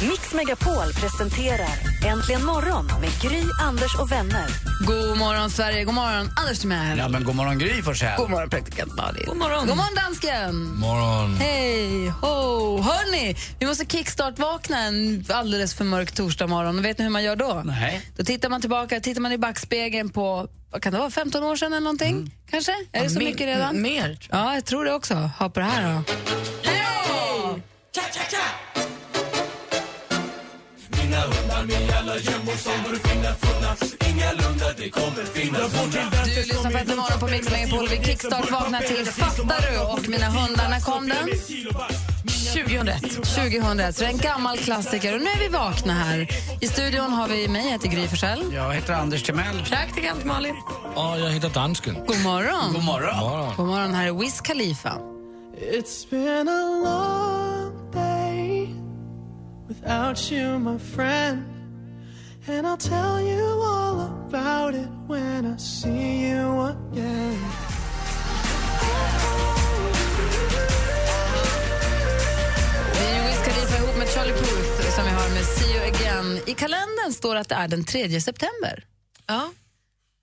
Megapol presenterar Äntligen morgon med Gry, Anders och vänner. God morgon, Sverige. God morgon, Anders Timell. Ja, men god morgon Gry Forssell. God morgon, praktikant Malin. God morgon, God morgon dansken. morgon. Hej, ho. Hörni, vi måste kickstart-vakna en alldeles för mörk torsdag morgon. Vet ni hur man gör då? Nej. Då tittar man tillbaka, tittar man i backspegeln på, vad kan det vara, 15 år sedan eller någonting? Kanske? Är det så mycket redan? Mer. Ja, jag tror det också. Ha på det här då. Hej! Du lyssnar på Äntligen morgon på Mix Megapol. Vi kickstart vaknar till Fattar du? Och mina hundar, när kom den? 2001. 2001, så det är en gammal klassiker. Och nu är vi vakna här. I studion har vi mig, jag heter Gry Forssell. Jag heter Anders Timell. Praktikant Malin. Ja, jag heter dansken. God morgon. God morgon. God morgon, här är Wiz Khalifa. It's been a long without you, my friend. And I'll tell you all about it when I see you again. Med Charlie Puth som vi har med See you again. I kalendern står det att det är den 3 september. Ja.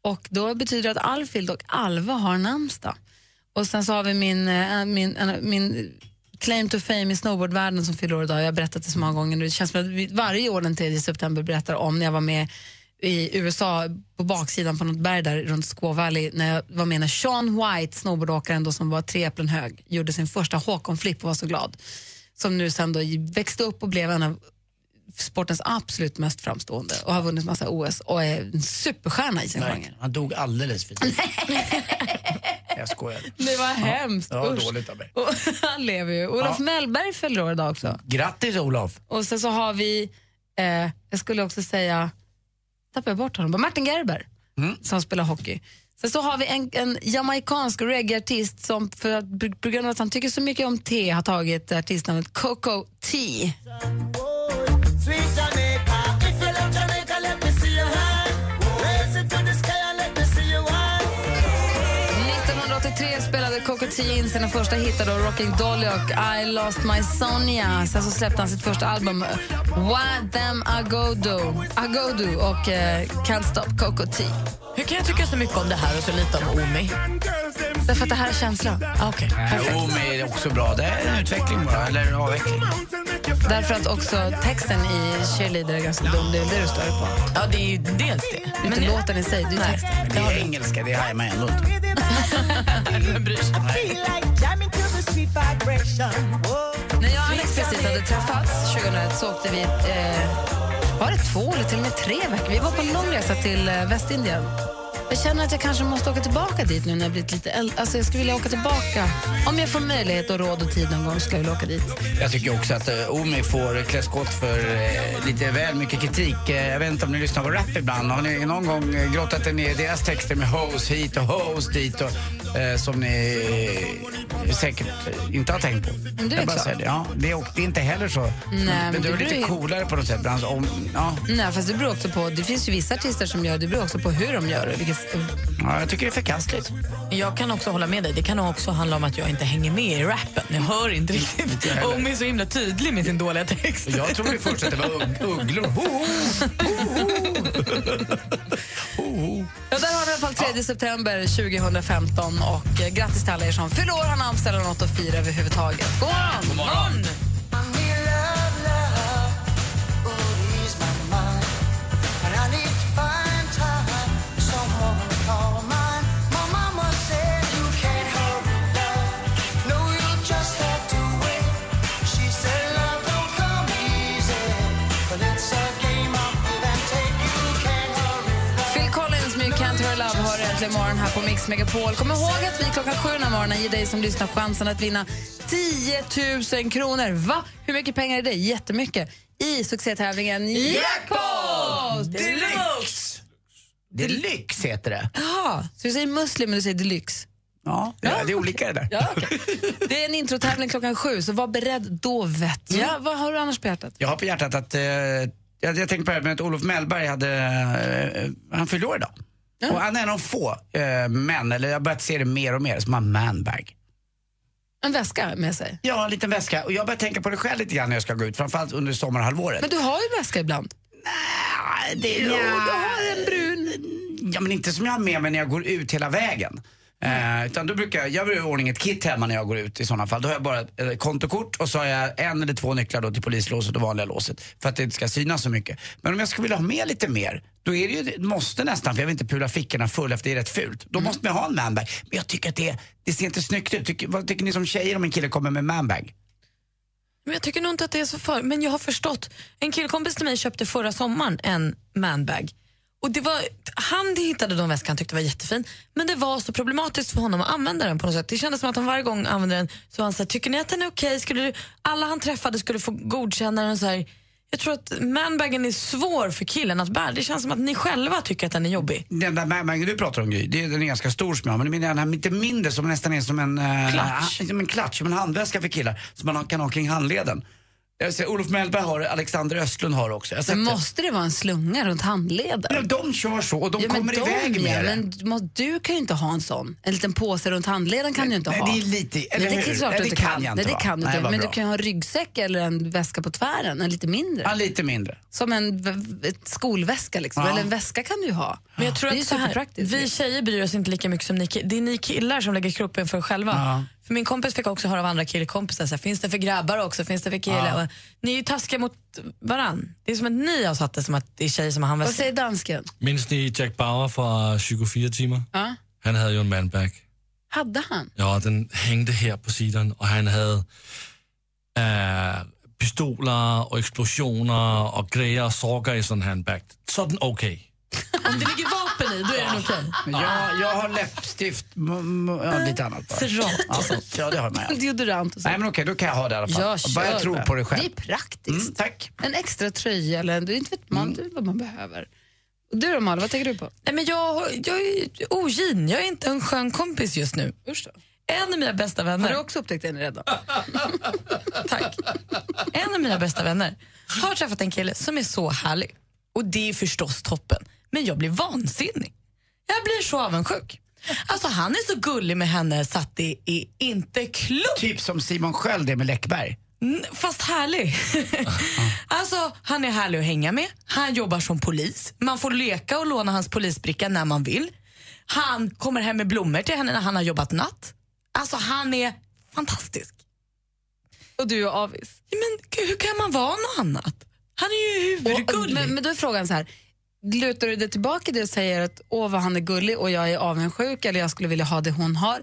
Och då betyder det att Alfhild och Alva har namnsdag. Och sen så har vi min, eh, min, min claim to fame i snowboardvärlden som fyller år idag. Jag har berättat det så många gånger. Det känns som att vi varje år den 3 september berättar om när jag var med i USA på baksidan på något berg där runt Squaw Valley när jag var med när Sean White, snowboardåkaren då, som var tre äpplen hög, gjorde sin första Håkon-flipp och var så glad. Som nu sen då växte upp och blev en av sportens absolut mest framstående och har vunnit massa OS och är en superstjärna i sin genre. Nej, han dog alldeles för tidigt. jag skojar. Det var hemskt. Ja, dåligt av mig. Och han lever ju. Olof Ja. Mellberg fyller år idag också. Grattis Olof. Och sen så har vi, eh, jag skulle också säga, tappade jag bort honom, Martin Gerber som spelar hockey. Sen så har vi en, en jamaicansk reggae-artist som för att, på grund av att han tycker så mycket om te har tagit artistnamnet Coco T. 1983 spelade Coco T in sina första hittar då, Rocking Dolly och I lost my Sonia. Sen så släppte han sitt första album, What them Agodo, Agodo och eh, Can't Stop Coco T. Hur kan jag tycka så mycket om det här och så lite om Omi? Därför att det här är känsla. Ah, Okej. Okay. Omi är också bra. Det är en utveckling bara, eller en avveckling. Därför att också texten i Cheerleader är ganska dum. Det är det du stör på. Ja, det är ju dels det. Det är inte låten i sig, det är Nej. texten. Men det är engelska, det har man ändå inte. Vem bryr sig? När jag och Alex precis hade träffats 2001 så åkte vi, eh, var det två eller till och med tre veckor? Vi var på en lång resa till eh, Västindien. Jag känner att jag kanske måste åka tillbaka dit nu när jag blivit lite äldre. Alltså jag skulle vilja åka tillbaka. Om jag får möjlighet och råd och tid någon gång skulle jag vilja åka dit. Jag tycker också att uh, Omi får klä skott för eh, lite väl mycket kritik. Eh, jag vet inte om ni lyssnar på rap ibland. Har ni någon gång eh, grottat er ner i deras texter med hoes hit och hoes dit och, eh, som ni säkert inte har tänkt på? Men det är Jag bara säger det. Ja, det, är, det är inte heller så. men men det du är lite coolare på något sätt. Bland, om, ja. Nej, fast det beror också på, det finns ju vissa artister som gör det, beror också på hur de gör det. Vilket, ja, jag tycker det är förkastligt. Jag kan också hålla med dig. Det kan också handla om att jag inte hänger med i rappen. Jag hör inte riktigt. Inte. Omi är så himla tydlig med sin dåliga text. Jag trodde först att det var ugg- ugglor. Ho, ho, ho, ho. Ja, där har vi i alla fall 3 september 2015 och eh, grattis till alla er som fyller år, har namnsdag eller något att fira överhuvudtaget. God morgon! God morgon. Äntligen morgon här på Mix Megapol. Kom ihåg att vi klockan sju den här morgonen ger dig som lyssnar chansen att vinna 10 000 kronor. Va? Hur mycket pengar är det? Jättemycket. I succétävlingen Jackpot! Deluxe! Deluxe heter det. Jaha, så du säger muslim men du säger deluxe? Ja, är, det är olika det där. Ja, okej. Det är en introtävling klockan sju, så var beredd, då vet jag. Vad har du annars på hjärtat? Jag har på hjärtat att, eh, jag, jag tänkte på det här med att Olof Mellberg hade, eh, han fyllde år idag. Och han är en av få eh, män, eller jag har börjat se det mer och mer, som har manbag. En väska med sig. Ja, en liten väska. Och jag börjar tänka på det själv lite grann när jag ska gå ut, framförallt under sommarhalvåret. Men du har ju väska ibland. Nej, det. Jo, du har en brun. Ja, men inte som jag har med mig när jag går ut hela vägen. Eh, utan då brukar jag, jag ha i ordning ett kit hemma när jag går ut i sådana fall. Då har jag bara ett eh, kontokort och så har jag en eller två nycklar då till polislåset och vanliga låset. För att det inte ska synas så mycket. Men om jag skulle vilja ha med lite mer, då är det ju, det måste nästan, för jag vill inte pula fickorna full efter det är rätt fult. Då måste man ha en manbag. Men jag tycker att det, det ser inte snyggt ut. Tycker, vad tycker ni som tjejer om en kille kommer med manbag? Men jag tycker nog inte att det är så för. Men jag har förstått. En killkompis till mig köpte förra sommaren en manbag. Och det var, han hittade den väskan han tyckte var jättefin, men det var så problematiskt för honom att använda den på något sätt. Det kändes som att han varje gång använde den så han sa, tycker ni att den är okej? Skulle du, alla han träffade skulle få godkänna den. Så här. Jag tror att manbagen är svår för killen att bära. Det känns som att ni själva tycker att den är jobbig. Den där manbagen du pratar om Gry, det är, den är ganska stor som jag men är den här lite mindre som nästan är som en... eh, Klatsch. Som en klatsch, som en handväska för killar som man kan ha kring handleden. Jag ser, Olof Mellberg har det, Alexander Östlund har det också. Jag Men det. måste det vara en slunga runt handleden? Ja, de kör så och de Ja, men kommer de, iväg ja, med det. men du kan ju inte ha en sån. En liten påse runt handleden kan du inte nej, ha. det är lite- eller nej, det är hur? klart Nej, det kan kan. jag nej, inte det ha. kan du Nej, inte. Men bra. du kan ju ha en ryggsäck eller en väska på tvären, en lite mindre. Ja, lite mindre. Som en skolväska liksom. Ja. Eller en väska kan du ju ha. Men jag tror det är att så här, superpraktiskt. vi tjejer bryr oss inte lika mycket som ni Det är ni killar som lägger kroppen för er själva. Ja. För min kompis fick också höra av andra killkompisar, så här, finns det för grabbar också? Finns det för killar? Och Ni är ju taskiga mot varann. Det är som att ni har satt det som att det är tjejer som har Vad säger dansken? Minns ni Jack Bauer från 24 timmar? Ja. Han hade ju en manbag. Hade han? Ja, den hängde här på sidan och han hade äh, pistoler och explosioner och grejer och saker i sån handbag. Sådan okej. Om det ligger i, då är den okej. Jag, jag har läppstift, m- m- ja, lite annat bara. Cerat Ja, ja, det har man ja. Deodorant och så. Nej men okej, då kan jag ha det i alla fall. Ja, Och bara jag kör tror på det själv. Det är praktiskt. Mm, tack. En extra tröja eller en, du inte vet man mm. vad man behöver. Och du då Malin, vad tänker du på? Nej, men jag, jag är ogin, jag är inte en skön kompis just nu. Usch då. En av mina bästa Har vänner, du också upptäckt det redan? tack. En av mina bästa vänner har träffat en kille som är så härlig. Och det är förstås toppen. Men jag blir vansinnig. Jag blir så avundsjuk. Alltså han är så gullig med henne så att det är inte klokt. Typ som Simon Sköld är med Läckberg. Fast härlig. alltså, han är härlig att hänga med. Han jobbar som polis. Man får leka och låna hans polisbricka när man vill. Han kommer hem med blommor till henne när han har jobbat natt. Alltså, han är fantastisk. Och du är avis? Men hur kan man vara något annat? Han är ju Och, huvudgullig. men, men då är frågan så här. Lutar du dig tillbaka det och säger att åh vad han är gullig och jag är avundsjuk eller jag skulle vilja ha det hon har?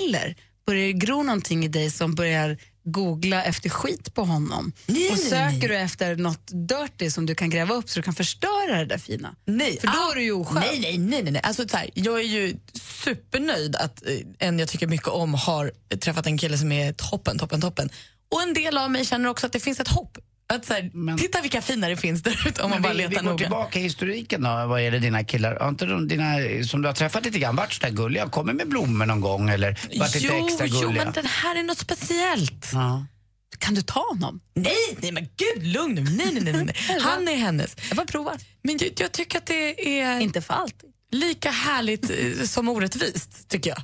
Eller börjar det gro någonting i dig som börjar googla efter skit på honom? Nej, och nej, söker nej. du efter något dirty som du kan gräva upp så du kan förstöra det där fina? Nej, För då ah, är du ju oskön. Nej, nej, nej. nej, nej. Alltså, så här, jag är ju supernöjd att eh, en jag tycker mycket om har träffat en kille som är toppen, toppen, toppen. Och en del av mig känner också att det finns ett hopp. Att, så här, Men- titta vilka fina det finns där ute om man bara vi, vi letar går noga. tillbaka i historiken då, vad gäller dina killar. Har inte de, dina, som du har träffat lite grann, varit sådär gulliga? Kommit med blommor någon gång eller varit lite Jo, extra jo, gulliga? men den här är något speciellt. Ja. Kan du ta honom? Nej, nej men gud lugn nu. Nej, nej, nej, nej. Han är hennes. Jag bara provar. Men jag, jag tycker att det är Inte för alltid. lika härligt eh, som orättvist, tycker jag.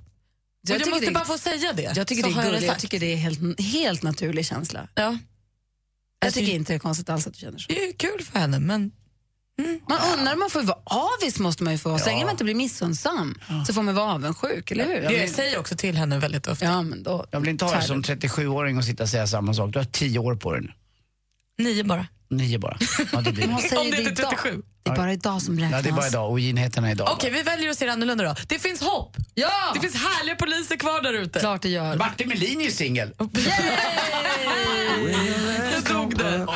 Jag, tycker måste det- bara få säga det. Jag tycker det är jag gulligt. Jag tycker det är helt, helt naturlig känsla. Ja, Jag Alltså, tycker inte det är konstigt alls att du känner så. det är kul för henne, men Man undrar, man får ju vara avis måste man ju få. Så länge man inte blir missunnsam så får man vara avundsjuk, eller hur? det jag säger också till henne väldigt ofta. Ja, men då... Jag vill inte ha dig som 37-åring och sitta och säga samma sak. Du har 10 år på dig nu. Nio bara. Nio bara. Ja, det blir hon det. säger Om det det inte är idag. 37. Det är bara idag som räknas. Ja, det är bara idag och ginheterna är idag. Okej, vi väljer att se det annorlunda då. Det finns hopp! Ja! Det finns härliga poliser kvar där ute. Klart det gör. Martin Melin är ju singel. Jag dog det.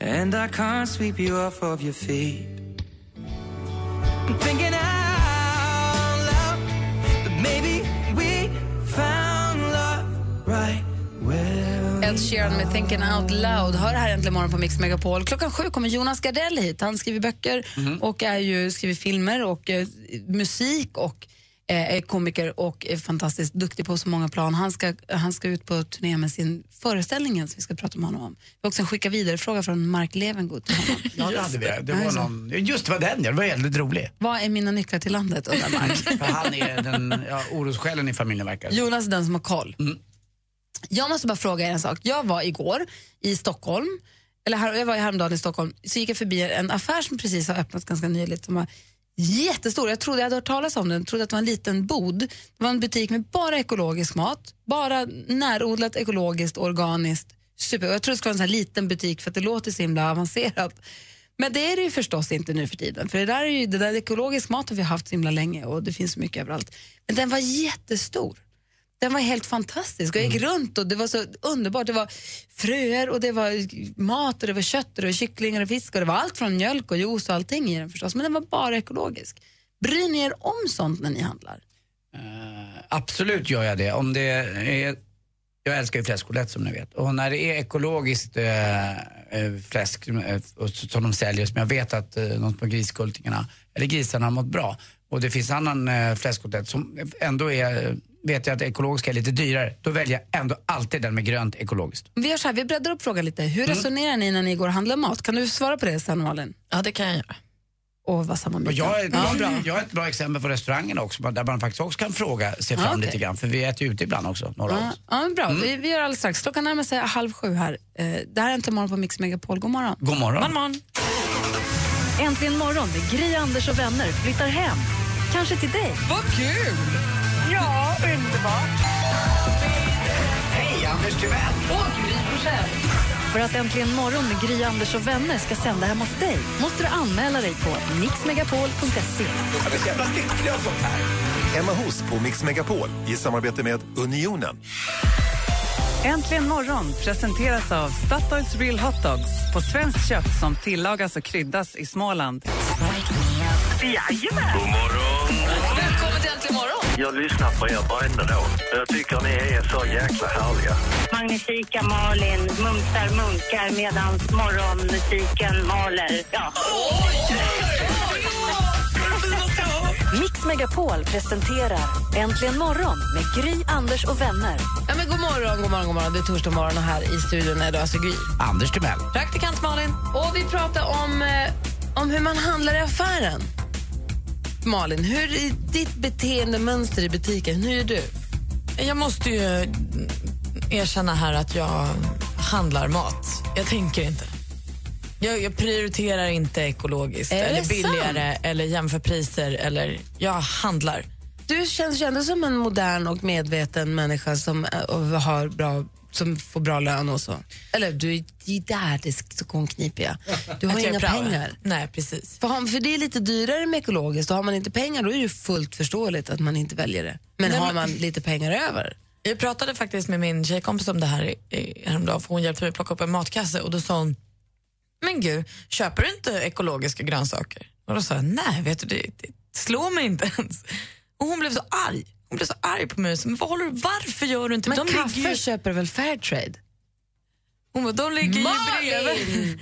And I can't sweep you off of your feet. I'm thinking out loud that maybe we found Ed Sheeran med Thinking Out Loud. Hör här äntligen morgon på Mix Megapol. Klockan sju kommer Jonas Gardell hit. Han skriver böcker och är ju, skriver filmer och eh, musik och eh, är komiker och är fantastiskt duktig på så många plan. Han ska, han ska ut på turné med sin föreställning som vi ska prata med honom om. Vi har också en skicka vidare-fråga från Mark Levengood till honom. Ja, det hade vi. Det var någon, just var den, ja. det var väldigt rolig. Vad är mina nycklar till landet? undrar Mark. För han är den ja, orossjälen i familjen verkar. Jonas är den som har koll. Jag måste bara fråga er en sak. Jag var igår i Stockholm, eller här, jag var häromdagen i Stockholm, så gick jag förbi en affär som precis har öppnat ganska nyligt som var jättestor. Jag trodde jag hade hört talas om den, jag trodde att det var en liten bod. Det var en butik med bara ekologisk mat, bara närodlat, ekologiskt, organiskt. Super. Jag trodde det skulle vara en sån här liten butik för att det låter så himla avancerat. Men det är det ju förstås inte nu för tiden. För det där, är ju, det där ekologisk mat har vi haft så himla länge och det finns så mycket överallt. Men den var jättestor. Den var helt fantastisk. Jag gick runt och det var så underbart. Det var fröer och det var mat och det var kött och det var kycklingar och fisk och det var allt från mjölk och juice och allting i den förstås. Men den var bara ekologisk. Bryr ni er om sånt när ni handlar? Absolut gör jag det. Om det är, jag älskar ju fläskkotlett som ni vet. Och när det är ekologiskt eh, fläsk så- som de säljer, som jag vet att eh, de små griskultingarna, eller grisarna har mått bra. Och det finns annan eh, fläskkotlett som ändå är, vet jag att det ekologiska är lite dyrare. Då väljer jag ändå alltid den med grönt ekologiskt. Vi gör så här, vi breddar upp frågan lite. Hur resonerar ni när ni går och handlar mat? Kan du svara på det sen Malin? Ja, det kan jag göra. Och vad samma Och jag, är, ja, jag, bra. jag har ett bra exempel på restaurangerna också, där man faktiskt också kan fråga sig fram Ja, okej. lite grann. För vi äter ju ute ibland också, några av Ja, oss. ja, bra. Mm. Vi, vi gör alldeles strax. Klockan närmar sig halv sju här. Eh, det här är inte morgon på Mix Megapol. God morgon. God morgon. morgon. Äntligen morgon med Gry, Anders och vänner flyttar hem. Kanske till dig. Vad kul! Underbart. Hej, Anders Timell! Och Gry Forssell. För att Äntligen morgon med Gry, Anders och vänner ska sända hemma hos dig måste du anmäla dig på mixmegapol.se. Jag är så jävla lycklig av sånt här. Hemma hos på Mix Megapol i samarbete med Unionen. Äntligen morgon presenteras av Statoils Real Hot Dogs på svenskt kött som tillagas och kryddas i Småland. Jajamän. God morgon. Jag lyssnar på er varenda dag. Jag tycker ni är så jäkla härliga. Magnifika Malin mumsar munkar medan morgonmusiken maler. Ja. Mix Megapol presenterar Äntligen morgon med Gry, Anders och vänner. Ja, men god morgon, god morgon, god morgon. Det är torsdag morgon och här i studion är det alltså Gry. Anders Timell. Praktikant Malin. Och vi pratar om, eh, om hur man handlar i affären. Malin, hur är ditt beteendemönster i butiken? Hur gör du? Jag måste ju erkänna här att jag handlar mat. Jag tänker inte. Jag, jag prioriterar inte ekologiskt Är eller sant? billigare eller jämför priser. Eller, jag handlar. Du känns ju ändå som en modern och medveten människa som, eh, har bra, som får bra lön och så. Eller du, det är där det så kniper jag. Du har inga är pengar. Nej, precis. För, har- för det är lite dyrare med ekologiskt och har man inte pengar då är det ju fullt förståeligt att man inte väljer det. Men Nej, har men- man lite pengar över Jag pratade faktiskt med min tjejkompis om det här häromdagen för hon hjälpte mig plocka upp en matkasse och då sa hon Men gud, köper du inte ekologiska grönsaker? Och då sa jag nej, vet du, det, det slår mig inte ens. Och hon blev så arg. Hon blev så arg på mig. Så, Men vad håller du, varför gör du inte Men de kaffe ligger ju, köper väl Fairtrade? hon bara, de ligger ju Malin! bredvid.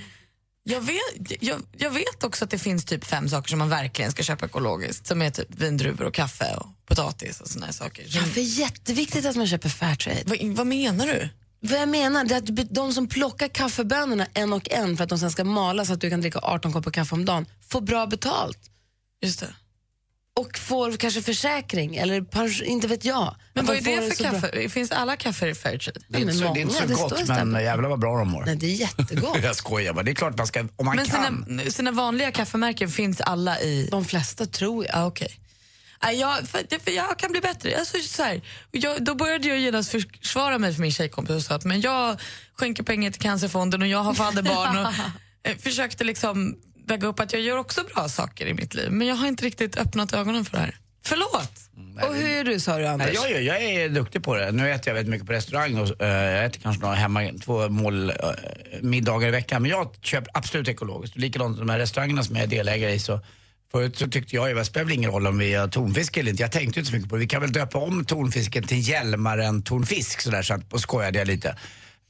Jag vet, jag, jag vet också att det finns typ fem saker som man verkligen ska köpa ekologiskt. Som är typ vindruvor och kaffe och potatis och såna här saker. Kaffe är jätteviktigt att man köper Fairtrade. vad, vad menar du? Vad jag menar det är att de som plockar kaffebönorna en och en för att de sen ska malas så att du kan dricka 18 koppar kaffe om dagen får bra betalt. Just det. Och får kanske försäkring eller pens- inte vet jag. Men vad är det för kaffe? Finns alla kaffe i Fairtrade? Det är inte så, det är inte så gott, men jävlar vad bra de mår. Nej, det är jättegott. Jag skojar bara. Det är klart man ska, om man Men kan. sina, sina vanliga kaffemärken finns alla i... De flesta tror jag. Ah. Nej, jag, för, jag kan bli bättre. Alltså, så här, jag, då började jag genast försvara mig för min tjejkompis och sa att men jag skänker pengar till Cancerfonden och jag har fadderbarn. och, eh, försökte liksom väga upp att jag gör också bra saker i mitt liv men jag har inte riktigt öppnat ögonen för det här. Förlåt! Och hur är du sa du Anders? Nej, jag, är- jag är duktig på det. Nu äter jag väldigt mycket på restaurang och eh, jag äter kanske några hemma, två mål eh, middagar i veckan. Men jag köper absolut ekologiskt. Likadant de här restaurangerna som jag är delägare i så Förut så tyckte jag ju, det spelar ingen roll om vi har tonfisk eller inte. Jag tänkte inte så mycket på det. Vi kan väl döpa om tonfisken till Hjälmaren tonfisk sådär så att, och skojade jag lite.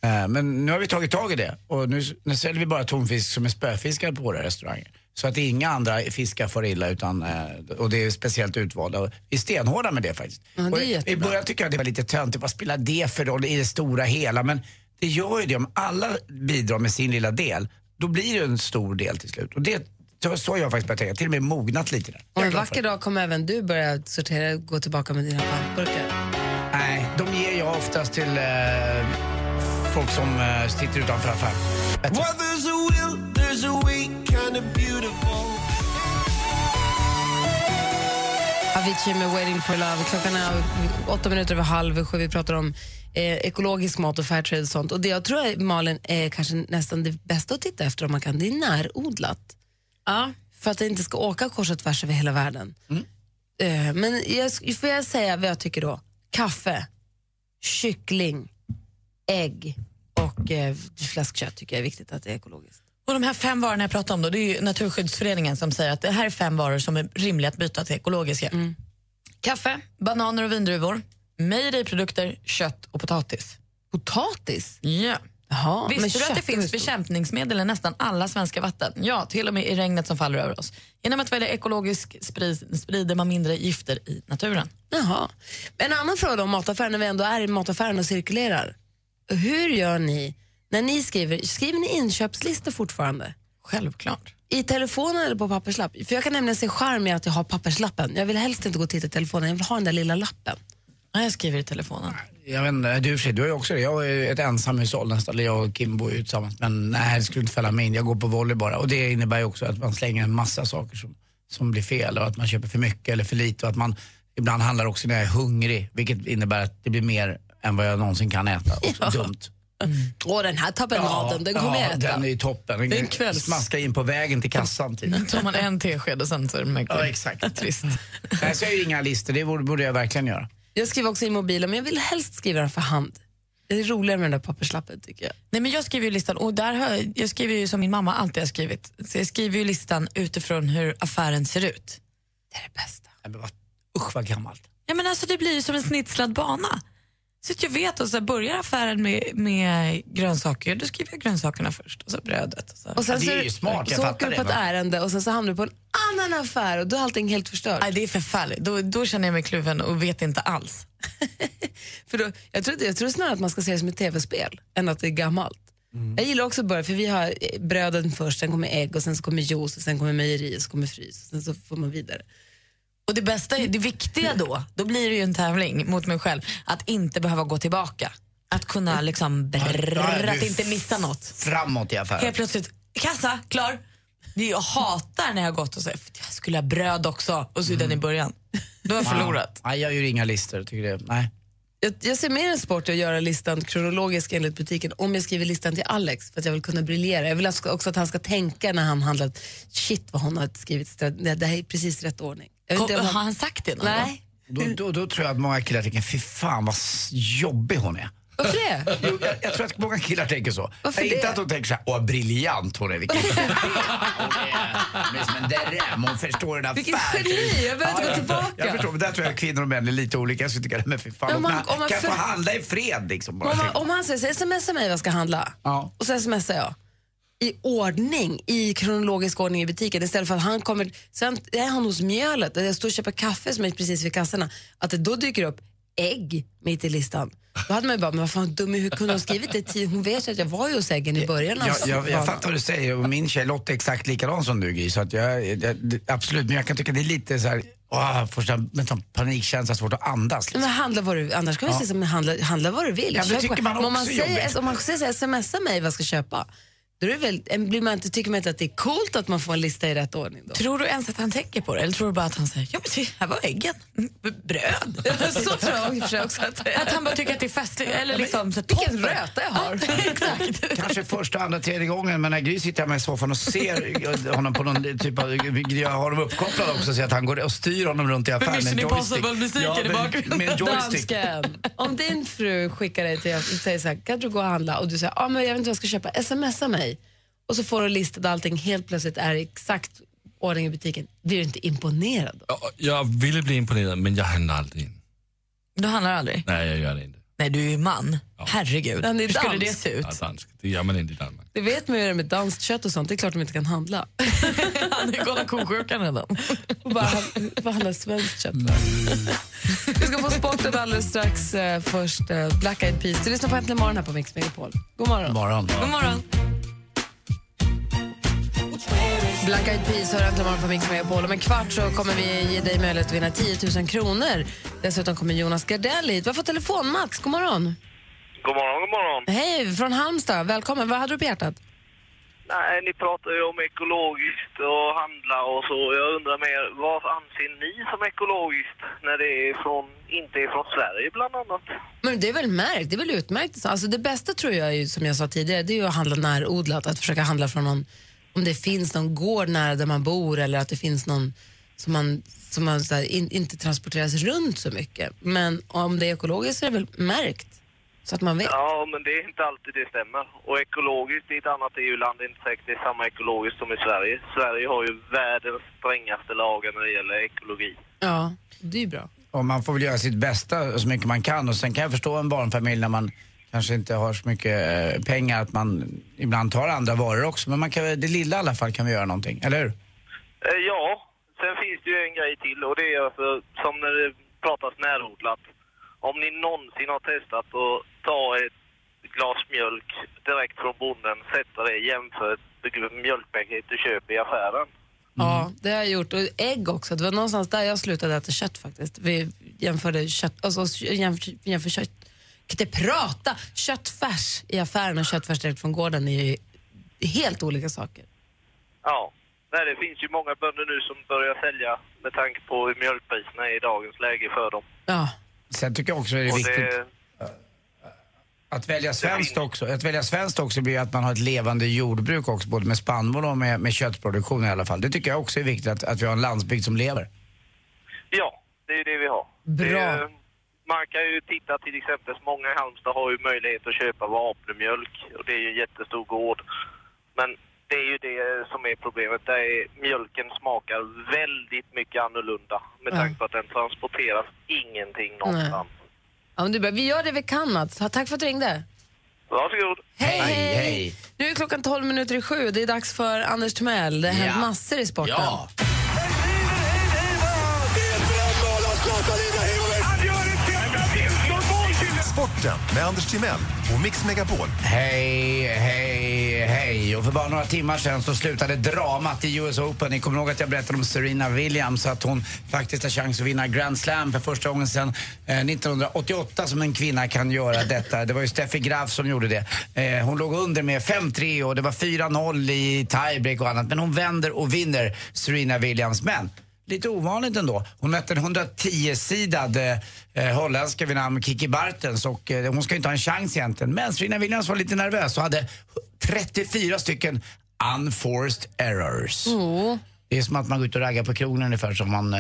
Eh, Men nu har vi tagit tag i det och nu, nu säljer vi bara tonfisk som är spöfiskar på våra restauranger. Så att inga andra fiskar får illa utan, eh, och det är speciellt utvalda. Vi är stenhårda med det faktiskt. Ja, det är i- början tycker jag det var lite töntigt, vad spelar det för roll i det stora hela? Men det gör ju det, om alla bidrar med sin lilla del, då blir det en stor del till slut. Och det, så, har jag faktiskt börjat tänka, till och med mognat lite där. Och en vacker dag kommer även du börja sortera, gå tillbaka med dina pantburkar. Nej, de ger jag oftast till eh, folk som eh, sitter utanför affären. Well, there's a will, there's a way, kind of beautiful. Avicii med Waiting for love. Klockan är åtta minuter över halv sju. Vi pratar om eh, ekologisk mat och fairtrade och sånt. Och det jag tror är, Malin är kanske nästan det bästa att titta efter om man kan. Det är närodlat. Ja. För att det inte ska åka kors och tvärs över hela världen. Eh, men jag, får jag säga vad jag tycker då? Kaffe, kyckling, ägg och eh, fläskkött tycker jag är viktigt att det är ekologiskt. Och de här fem varorna jag pratar om då, det är ju Naturskyddsföreningen som säger att det här är fem varor som är rimliga att byta till ekologiska. Kaffe, bananer och vindruvor, mejeriprodukter, kött och potatis. Potatis? Ja. Jaha, men Visste du att det finns bekämpningsmedel i nästan alla svenska vatten? Ja, till och med i regnet som faller över oss. Genom att välja ekologisk sprid, sprider man mindre gifter i naturen. Jaha. En annan fråga om mataffären, när vi ändå är i mataffären och cirkulerar. Hur gör ni när ni skriver? Skriver ni inköpslistor fortfarande? Självklart. I telefonen eller på papperslapp? För jag kan nämligen se charm i att jag har papperslappen. Jag vill helst inte gå och titta i telefonen, jag vill ha den där lilla lappen. Ja, jag skriver i telefonen. Jag vet inte, du, för du har ju också det. Jag ju ett ensamhushåll nästan, eller jag och Kim bor ju tillsammans. Men nej, det skulle inte fälla mig in. Jag går på volley bara. Och det innebär ju också att man slänger en massa saker som, som blir fel och att man köper för mycket eller för lite. Och att man ibland handlar också när jag är hungrig, vilket innebär att det blir mer än vad jag någonsin kan äta. Också dumt. Åh, den här tapennaden, den kommer ja, jag äta. den är ju toppen. Den är kvälls- smaska in på vägen till kassan. Typ. tar man en tesked och sen så är det. Ja, exakt. Trist. Nej, så jag gör inga listor, det borde, borde jag verkligen göra. Jag skriver också i mobilen, men jag vill helst skriva den för hand. Det är roligare med den där papperslappen tycker jag. Nej, men jag skriver ju listan och där har jag, jag skriver ju som min mamma alltid har skrivit. Så jag skriver ju listan utifrån hur affären ser ut. Det är det bästa. Nej, men vad, usch vad gammalt. Ja, men alltså, det blir ju som en snitslad bana. Så att jag vet, och så börjar affären med, med grönsaker, då skriver jag grönsakerna först och så brödet. Och så. Och sen Ja, det är så, ju smart, jag så fattar åker du det, på ett ärende och sen så hamnar du på en annan affär och då är allting helt förstört. Nej, det är förfärligt. Då, då känner jag mig kluven och vet inte alls. För då, jag, tror, jag tror snarare att man ska se det som ett tv-spel än att det är gammalt. Jag gillar också att börja, för vi har eh, bröden först, sen kommer ägg och sen så kommer juice och sen kommer mejeri och så kommer frys och sen så får man vidare. Och det bästa, det viktiga då, då blir det ju en tävling mot mig själv, att inte behöva gå tillbaka. Att kunna liksom brrr, Ja, du- att inte missa något. Framåt i affären. Helt plötsligt, kassa, klar. Jag hatar när jag har gått och sagt jag skulle ha bröd också och så är den i början. Då har jag förlorat. Nej, jag gör inga listor. Tycker det, nej. Jag, jag ser mer en sport i att göra listan kronologisk enligt butiken om jag skriver listan till Alex för att jag vill kunna briljera. Jag vill också att han ska tänka när han handlar, shit vad hon har skrivit, det, det här är precis rätt ordning. Jag vet Kom, inte om har han sagt det någon Nej. gång? Då, då, då tror jag att många killar tänker, fy fan vad s- jobbig hon är. Varför det? Jo, jag, jag tror att många killar tänker så. Varför Nej, Inte det? att de tänker så här, åh briljant hon är, vilken hon är, hon är som en dräm, hon förstår en affär. Vilket geni, jag behöver inte gå tillbaka. Jag förstår, men där tror jag att kvinnor och män är lite olika. Jag skulle tycka, men fy fan, om man- man, om man kan jag få för- handla i fred liksom? Bara, Om, man, om han säger så smsa mig vad jag ska handla Ja. och så smsar jag i ordning, i kronologisk ordning i butiken istället för att han kommer, sen är han hos mjölet och jag står och köper kaffe som är precis vid kassorna, att det då dyker upp ägg mitt i listan. Då hade man ju bara, men vad fan dum hur kunde hon skrivit det? Hon vet ju att jag var ju hos äggen i början av jag, jag, jag fattar vad du säger och min tjej Lotta är exakt likadan som du Gry, så att jag, jag, absolut, men jag kan tycka det är lite så här, med sån panikkänsla, svårt att andas. Liksom. Men handla vad du, annars kan vi Ja. säga handla, handla vad du vill. Ja, det tycker man Men om man också säger, om man säger så här, smsa mig vad jag ska köpa, då är väl, blir man inte, tycker man inte att det är coolt att man får en lista i rätt ordning då? Tror du ens att han tänker på det? Eller tror du bara att han säger, ja men det här var äggen, Mm, b- bröd. så tror jag och också att. Att han bara tycker att det är festligt, eller liksom så Vilken röta jag har. Exakt. Kanske första, andra, tredje gången men när Gry sitter hemma i soffan och ser honom på någon typ av, jag har honom uppkopplad också så att han går och styr honom runt i affären med en joystick. I med-. Med en joystick. Dansken, om din fru skickar dig till, säger så här, kan du gå och handla? Och du säger, ah, men jag vet inte vad jag ska köpa, smsa mig. Och så får du en lista där allting helt plötsligt är exakt ordning i butiken. Blir du inte imponerad då? Jag ville bli imponerad, men jag handlar aldrig in. Du handlar aldrig? Nej, jag gör det inte. Nej, du är ju man. Herregud. Han är Hur skulle det dansk. se ut? Ja, dansk. Det gör man inte i Danmark. Det vet man ju det med danskt kött och sånt. Det är klart de inte kan handla. Han är galna ko-sjukan redan. Bara hand- bara handla svenskt kött. Vi ska få sporten alldeles strax. Eh, först eh, Black Eyed Peas. Du lyssnar på Äntligen morgon här på Mix Megapol. God morgon. Morgon. God morgon. Black Eyed Peas hör Äntligen morgon på Mix Megapol. Om en kvart så kommer vi ge dig möjlighet att vinna 10 000 kronor. Dessutom kommer Jonas Gardell hit. Vi har fått telefon. Mats, god morgon. God morgon, god morgon. Hej, från Halmstad. Välkommen. Vad hade du på hjärtat? Nej, ni pratar ju om ekologiskt och handla och så. Jag undrar mer, vad anser ni som ekologiskt när det är från, inte är från Sverige bland annat? Men det är väl märkt, det är väl utmärkt. Alltså det bästa tror jag, ju, som jag sa tidigare, det är ju att handla närodlat. Att försöka handla från någon, om det finns någon gård nära där man bor eller att det finns någon som man, som man så här, in, inte transporteras runt så mycket. Men om det är ekologiskt så är det väl märkt. Så att man vet. Ja, men det är inte alltid det stämmer. Och ekologiskt i ett annat EU-land är inte säkert det är samma ekologiskt som i Sverige. Sverige har ju världens strängaste lagar när det gäller ekologi. Ja, det är ju bra. Och man får väl göra sitt bästa så mycket man kan och sen kan jag förstå en barnfamilj när man kanske inte har så mycket eh, pengar att man ibland tar andra varor också. Men man kan, det lilla i alla fall kan vi göra någonting, eller hur? Eh, ja, sen finns det ju en grej till och det är alltså, som när det pratas närodlat. Om ni någonsin har testat att ta ett glas mjölk direkt från bonden, sätta det jämför ett mjölkpaket du köper i affären. Ja, det har jag gjort. Och ägg också. Det var någonstans där jag slutade äta kött faktiskt. Vi jämförde kött, alltså jämför, jämför kött, inte prata! Köttfärs i affären och köttfärs direkt från gården är ju helt olika saker. Ja. Nej, det finns ju många bönder nu som börjar sälja med tanke på hur mjölkpriserna är i dagens läge för dem. Ja. Sen tycker jag också är det Och viktigt att välja svenskt också. Att välja svenskt också blir att man har ett levande jordbruk också, både med spannmål och med, med köttproduktion i alla fall. Det tycker jag också är viktigt, att, att vi har en landsbygd som lever. Ja, det är det vi har. Bra. Det är, man kan ju titta till exempel, många i Halmstad har ju möjlighet att köpa vapnemjölk och det är ju en jättestor gård. Men det är ju det som är problemet. Det är, mjölken smakar väldigt mycket annorlunda med tanke på att den transporteras ingenting någonstans. Ja, men det är bra. Vi gör det vi kan, Mats. Tack för att du ringde. Varsågod. Hej, hej! hej. Nu är klockan 12 minuter i sju. Det är dags för Anders Timell. Det har hänt Ja. massor i sporten. Ja. Sporten med Anders Timell och Mix Megapol. Hej, hej, hej. Och för bara några timmar sedan så slutade dramat i US Open. Ni kommer ihåg att jag berättade om Serena Williams, att hon faktiskt har chans att vinna Grand Slam för första gången sedan eh, 1988 som en kvinna kan göra detta. Det var ju Steffi Graf som gjorde det. Eh, hon låg under med 5-3 och det var 4-0 i tiebreak och annat. Men hon vänder och vinner Serena Williams. Men Lite ovanligt ändå. Hon mötte en 110-sidad eh, eh, holländska vid namn Kiki Bartens och eh, hon ska ju inte ha en chans egentligen. Men Serena Williams var lite nervös och hade 34 stycken unforced errors. Mm. Det är som att man går ut och raggar på krogen ungefär som man, eh,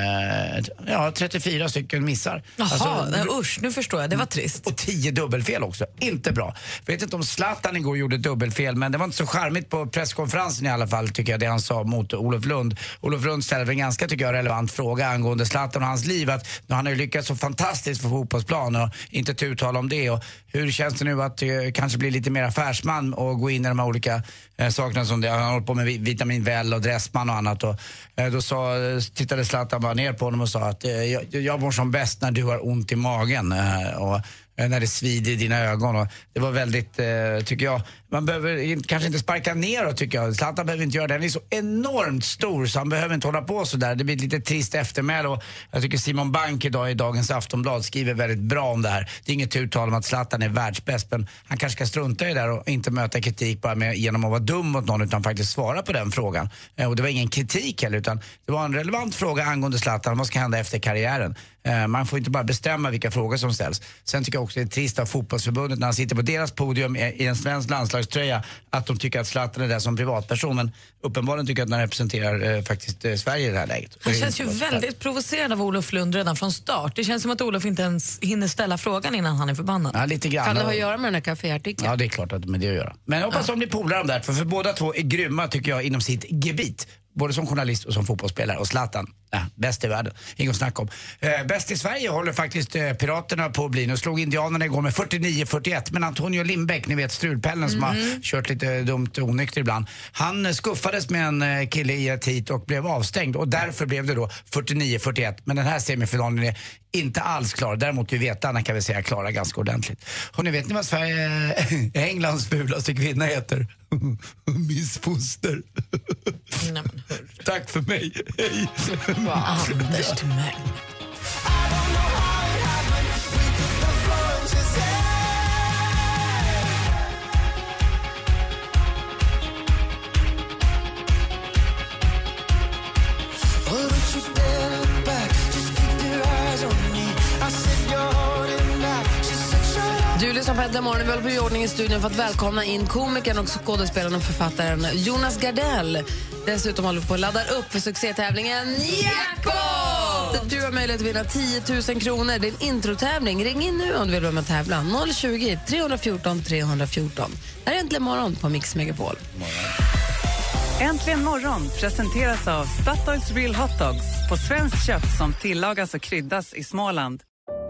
ja 34 stycken missar. Jaha, Alltså, usch, nu förstår jag. Det var trist. och 10 dubbelfel också. Inte bra. Vet inte om Zlatan igår gjorde dubbelfel, men det var inte så charmigt på presskonferensen i alla fall, tycker jag, det han sa mot Olof Lund. Olof Lund ställde en ganska, tycker jag, relevant fråga angående Zlatan och hans liv. Att han har ju lyckats så fantastiskt på fotbollsplan och inte ett uttal om det. Och hur känns det nu att eh, kanske bli lite mer affärsman och gå in i de här olika eh, sakerna som det, han har hållit på med vitamin Well och Dressman och annat. Och, eh, då sa, tittade Zlatan bara ner på honom och sa att eh, jag, jag mår som bäst när du har ont i magen. Eh, och, eh, när det svider i dina ögon. Och det var väldigt, eh, tycker jag, man behöver kanske inte sparka neråt tycker jag. Zlatan behöver inte göra det. Han är så enormt stor så han behöver inte hålla på så där. Det blir ett lite trist eftermäle och jag tycker Simon Bank idag i dagens Aftonblad skriver väldigt bra om det här. Det är inget uttal om att Zlatan är världsbäst men han kanske ska strunta i det där och inte möta kritik bara med, genom att vara dum mot någon utan faktiskt svara på den frågan. Eh, och det var ingen kritik heller utan det var en relevant fråga angående Zlatan. Vad ska hända efter karriären? Eh, man får inte bara bestämma vilka frågor som ställs. Sen tycker jag också det är trist av fotbollsförbundet när han sitter på deras podium i en svensk landslagströja att de tycker att Zlatan är där som privatperson men uppenbarligen tycker jag att han representerar eh, faktiskt eh, Sverige i det här läget. Han känns ju väldigt provocerad av Olof Lund redan från start. Det känns som att Olof inte ens hinner ställa frågan innan han är förbannad. Ja, lite grann. Kan det ha att göra med den här kaféartikeln? Ja, det är klart att med det att göra. Men jag hoppas de blir polare de där, för, för båda två är grymma tycker jag inom sitt gebit. Både som journalist och som fotbollsspelare. Och Zlatan, ja, bäst i världen. Inget att snacka om. Eh, bäst i Sverige håller faktiskt eh, Piraterna på att bli. Nu slog Indianerna igår med 49-41. Men Antonio Lindbäck, ni vet strulpellen som har kört lite dumt och onykter ibland. Han eh, skuffades med en eh, kille i ett hit och blev avstängd. Och därför blev det då 49-41. Men den här semifinalen är inte alls klar. Däremot är Vetarna kan vi säga klara ganska ordentligt. Och ni vet ni vad Sverige, Englands fulaste kvinna heter? Miss Foster. Tack för mig. Hej. Anders Timell. Du lyssnar på Äntligen morgon. Vi håller på i ordning i studion för att välkomna in komikern och skådespelaren och författaren Jonas Gardell. Dessutom håller vi på att ladda upp för succétävlingen Jackpot! Du har möjlighet att vinna 10 000 kronor. Det är en introtävling. Ring in nu om du vill vara med och tävla. 020 314 314. Det här är Äntligen morgon på Mix Megapol. Äntligen morgon presenteras av Statoils Real Hot Dogs på svenskt kött som tillagas och kryddas i Småland.